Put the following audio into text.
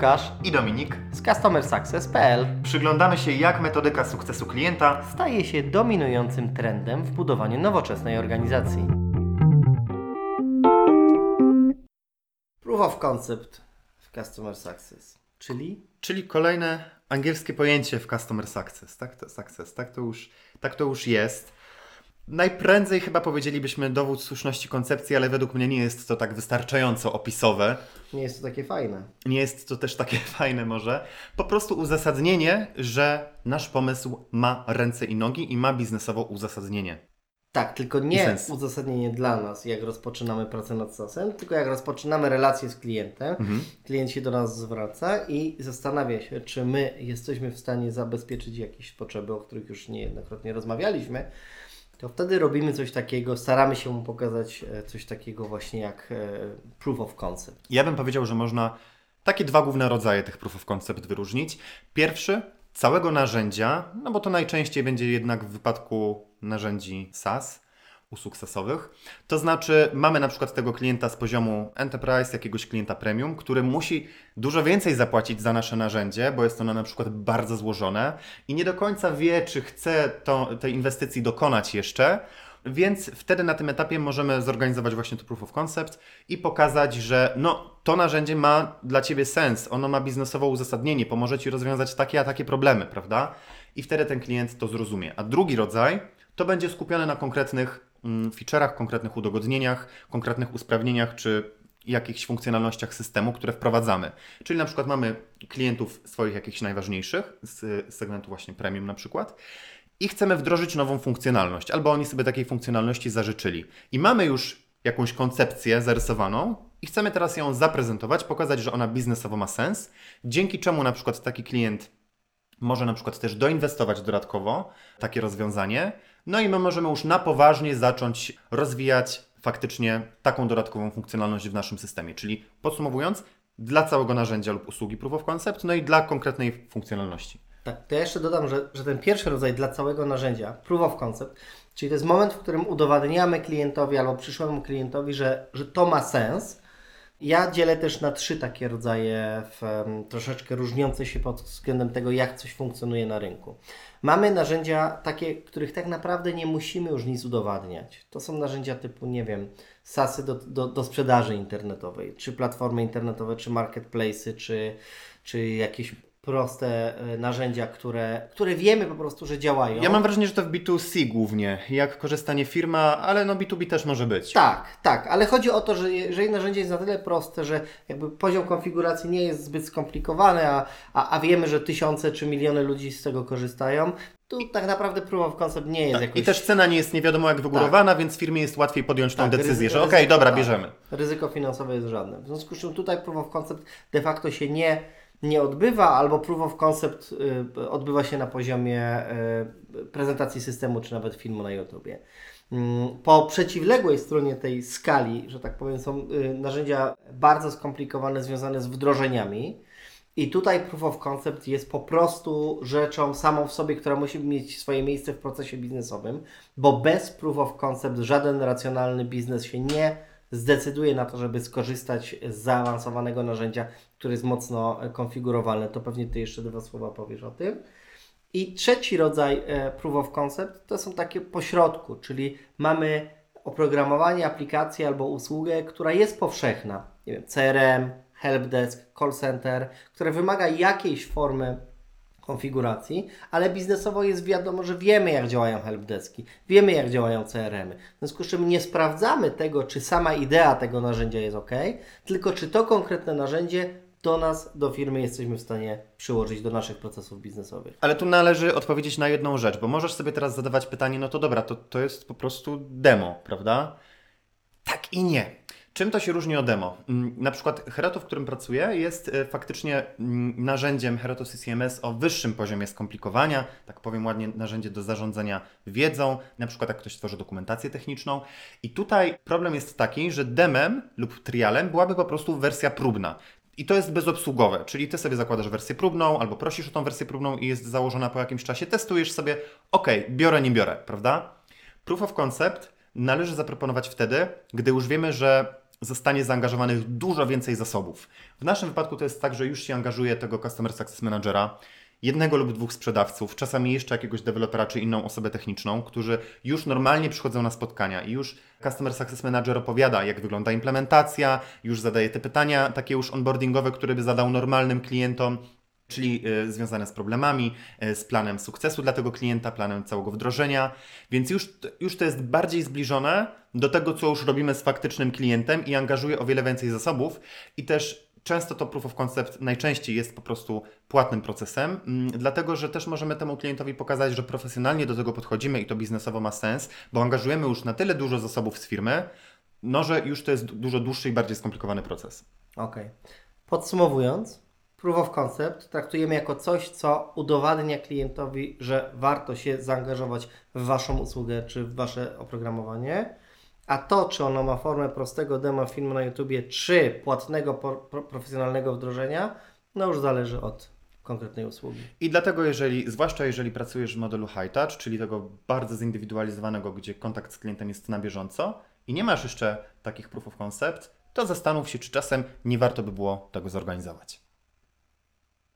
Łukasz i Dominik. z CustomerSuccess.pl Przyglądamy się, jak metodyka sukcesu klienta staje się dominującym trendem w budowaniu nowoczesnej organizacji. Proof of concept w Customer Success, czyli Czyli kolejne angielskie pojęcie w Customer Success. Tak to, success, tak to, już, tak to już jest. Najprędzej chyba powiedzielibyśmy dowód słuszności koncepcji, ale według mnie nie jest to tak wystarczająco opisowe. nie jest to takie fajne. Nie jest to też takie fajne może. Po prostu uzasadnienie, że nasz pomysł ma ręce i nogi i ma biznesowo uzasadnienie. Tak, tylko nie uzasadnienie dla nas, jak rozpoczynamy pracę nad sasem, tylko jak rozpoczynamy relację z klientem, Mhm. klient się do nas zwraca i zastanawia się, czy my jesteśmy w stanie zabezpieczyć jakieś potrzeby, o których już niejednokrotnie rozmawialiśmy, to wtedy robimy coś takiego, staramy się mu pokazać e, coś takiego właśnie jak e, proof of concept. Ja bym powiedział, że można takie dwa główne rodzaje tych proof of concept wyróżnić. Pierwszy, całego narzędzia, no bo to najczęściej będzie jednak w wypadku narzędzi SaaS, usług SaaSowych. To znaczy, mamy na przykład tego klienta z poziomu Enterprise, jakiegoś klienta premium, który musi dużo więcej zapłacić za nasze narzędzie, bo jest ono na przykład bardzo złożone i nie do końca wie, czy chce to, tej inwestycji dokonać jeszcze. Więc wtedy na tym etapie możemy zorganizować właśnie to proof of concept i pokazać, że no, to narzędzie ma dla Ciebie sens, ono ma biznesowe uzasadnienie, pomoże Ci rozwiązać takie a takie problemy, prawda? I wtedy ten klient to zrozumie. A drugi rodzaj to będzie skupiony na konkretnych feature'ach, konkretnych udogodnieniach, konkretnych usprawnieniach czy jakichś funkcjonalnościach systemu, które wprowadzamy. Czyli na przykład mamy klientów swoich jakichś najważniejszych z z segmentu właśnie premium na przykład i chcemy wdrożyć nową funkcjonalność, albo oni sobie takiej funkcjonalności zażyczyli. I mamy już jakąś koncepcję zarysowaną i chcemy teraz ją zaprezentować, pokazać, że ona biznesowo ma sens, dzięki czemu na przykład taki klient może na przykład też doinwestować dodatkowo takie rozwiązanie. No i my możemy już na poważnie zacząć rozwijać faktycznie taką dodatkową funkcjonalność w naszym systemie. Czyli podsumowując, dla całego narzędzia lub usługi Proof of Concept, no i dla konkretnej funkcjonalności. Tak, to ja jeszcze dodam, że, że ten pierwszy rodzaj dla całego narzędzia, proof of concept, czyli to jest moment, w którym udowadniamy klientowi albo przyszłemu klientowi, że, że to ma sens. Ja dzielę też na trzy takie rodzaje, w, troszeczkę różniące się pod względem tego, jak coś funkcjonuje na rynku. Mamy narzędzia takie, których tak naprawdę nie musimy już nic udowadniać. To są narzędzia typu, nie wiem, SASy do, do, do sprzedaży internetowej, czy platformy internetowe, czy marketplace'y, czy, czy jakieś proste e, narzędzia, które, które wiemy po prostu, że działają. Ja mam wrażenie, że to w B2C głównie, jak korzystanie firma, ale no B2B też może być. Tak, tak, ale chodzi o to, że jeżeli narzędzie jest na tyle proste, że jakby poziom konfiguracji nie jest zbyt skomplikowany, a, a, a wiemy, że tysiące czy miliony ludzi z tego korzystają, to tak naprawdę proof of concept nie jest Tak, jakoś... I też cena nie jest nie wiadomo jak wygórowana, więc firmie jest łatwiej podjąć tą Tak, decyzję, ryzy- że okej, ryzyko, dobra, tak. bierzemy. Ryzyko finansowe jest żadne. W związku z czym tutaj proof of concept de facto się nie, nie odbywa, albo proof of concept y, odbywa się na poziomie y, prezentacji systemu, czy nawet filmu na YouTubie. Mm, Po przeciwległej stronie tej skali, że tak powiem, są y, narzędzia bardzo skomplikowane, związane z wdrożeniami. I tutaj proof of concept jest po prostu rzeczą samą w sobie, która musi mieć swoje miejsce w procesie biznesowym, bo bez proof of concept żaden racjonalny biznes się nie zdecyduje na to, żeby skorzystać z zaawansowanego narzędzia, które jest mocno e, konfigurowalne. To pewnie Ty jeszcze dwa słowa powiesz o tym. I trzeci rodzaj e, proof of concept to są takie pośrodku, czyli mamy oprogramowanie, aplikację albo usługę, która jest powszechna. Nie wiem, CRM, helpdesk, call center, które wymaga jakiejś formy konfiguracji, ale biznesowo jest wiadomo, że wiemy jak działają helpdeski, wiemy jak działają CRM-y. W związku z czym nie sprawdzamy tego, czy sama idea tego narzędzia jest ok, tylko czy to konkretne narzędzie do nas, do firmy jesteśmy w stanie przyłożyć do naszych procesów biznesowych. Ale tu należy odpowiedzieć na jedną rzecz, bo możesz sobie teraz zadawać pytanie, no to dobra, to, to jest po prostu demo, prawda? Tak i nie. Czym to się różni od demo? Mm, Na przykład Heroto, w którym pracuję, jest e, faktycznie mm, narzędziem Heroto CCMS o wyższym poziomie skomplikowania, tak powiem ładnie, narzędzie do zarządzania wiedzą, na przykład jak ktoś tworzy dokumentację techniczną. I tutaj problem jest taki, że demem lub trialem byłaby po prostu wersja próbna. I to jest bezobsługowe, czyli ty sobie zakładasz wersję próbną albo prosisz o tą wersję próbną i jest założona po jakimś czasie, testujesz sobie, ok, biorę, nie biorę, prawda? Proof of concept należy zaproponować wtedy, gdy już wiemy, że zostanie zaangażowanych dużo więcej zasobów. W naszym wypadku to jest tak, że już się angażuje tego Customer Success Managera, jednego lub dwóch sprzedawców, czasami jeszcze jakiegoś dewelopera czy inną osobę techniczną, którzy już normalnie przychodzą na spotkania i już Customer Success Manager opowiada, jak wygląda implementacja, już zadaje te pytania takie już onboardingowe, które by zadał normalnym klientom, czyli y, związane z problemami, y, z planem sukcesu dla tego klienta, planem całego wdrożenia, więc już, już to jest bardziej zbliżone do tego, co już robimy z faktycznym klientem i angażuje o wiele więcej zasobów i też często to proof of concept najczęściej jest po prostu płatnym procesem, mm, dlatego że też możemy temu klientowi pokazać, że profesjonalnie do tego podchodzimy i to biznesowo ma sens, bo angażujemy już na tyle dużo zasobów z firmy, no że już to jest dużo dłuższy i bardziej skomplikowany proces. Okej. Podsumowując, proof of concept traktujemy jako coś, co udowadnia klientowi, że warto się zaangażować w Waszą usługę czy w Wasze oprogramowanie. A to, czy ono ma formę prostego demo filmu na YouTubie, czy płatnego, pro, profesjonalnego wdrożenia, no już zależy od konkretnej usługi. I dlatego, jeżeli, zwłaszcza jeżeli pracujesz w modelu high touch, czyli tego bardzo zindywidualizowanego, gdzie kontakt z klientem jest na bieżąco i nie masz jeszcze takich proof of concept, to zastanów się, czy czasem nie warto by było tego zorganizować.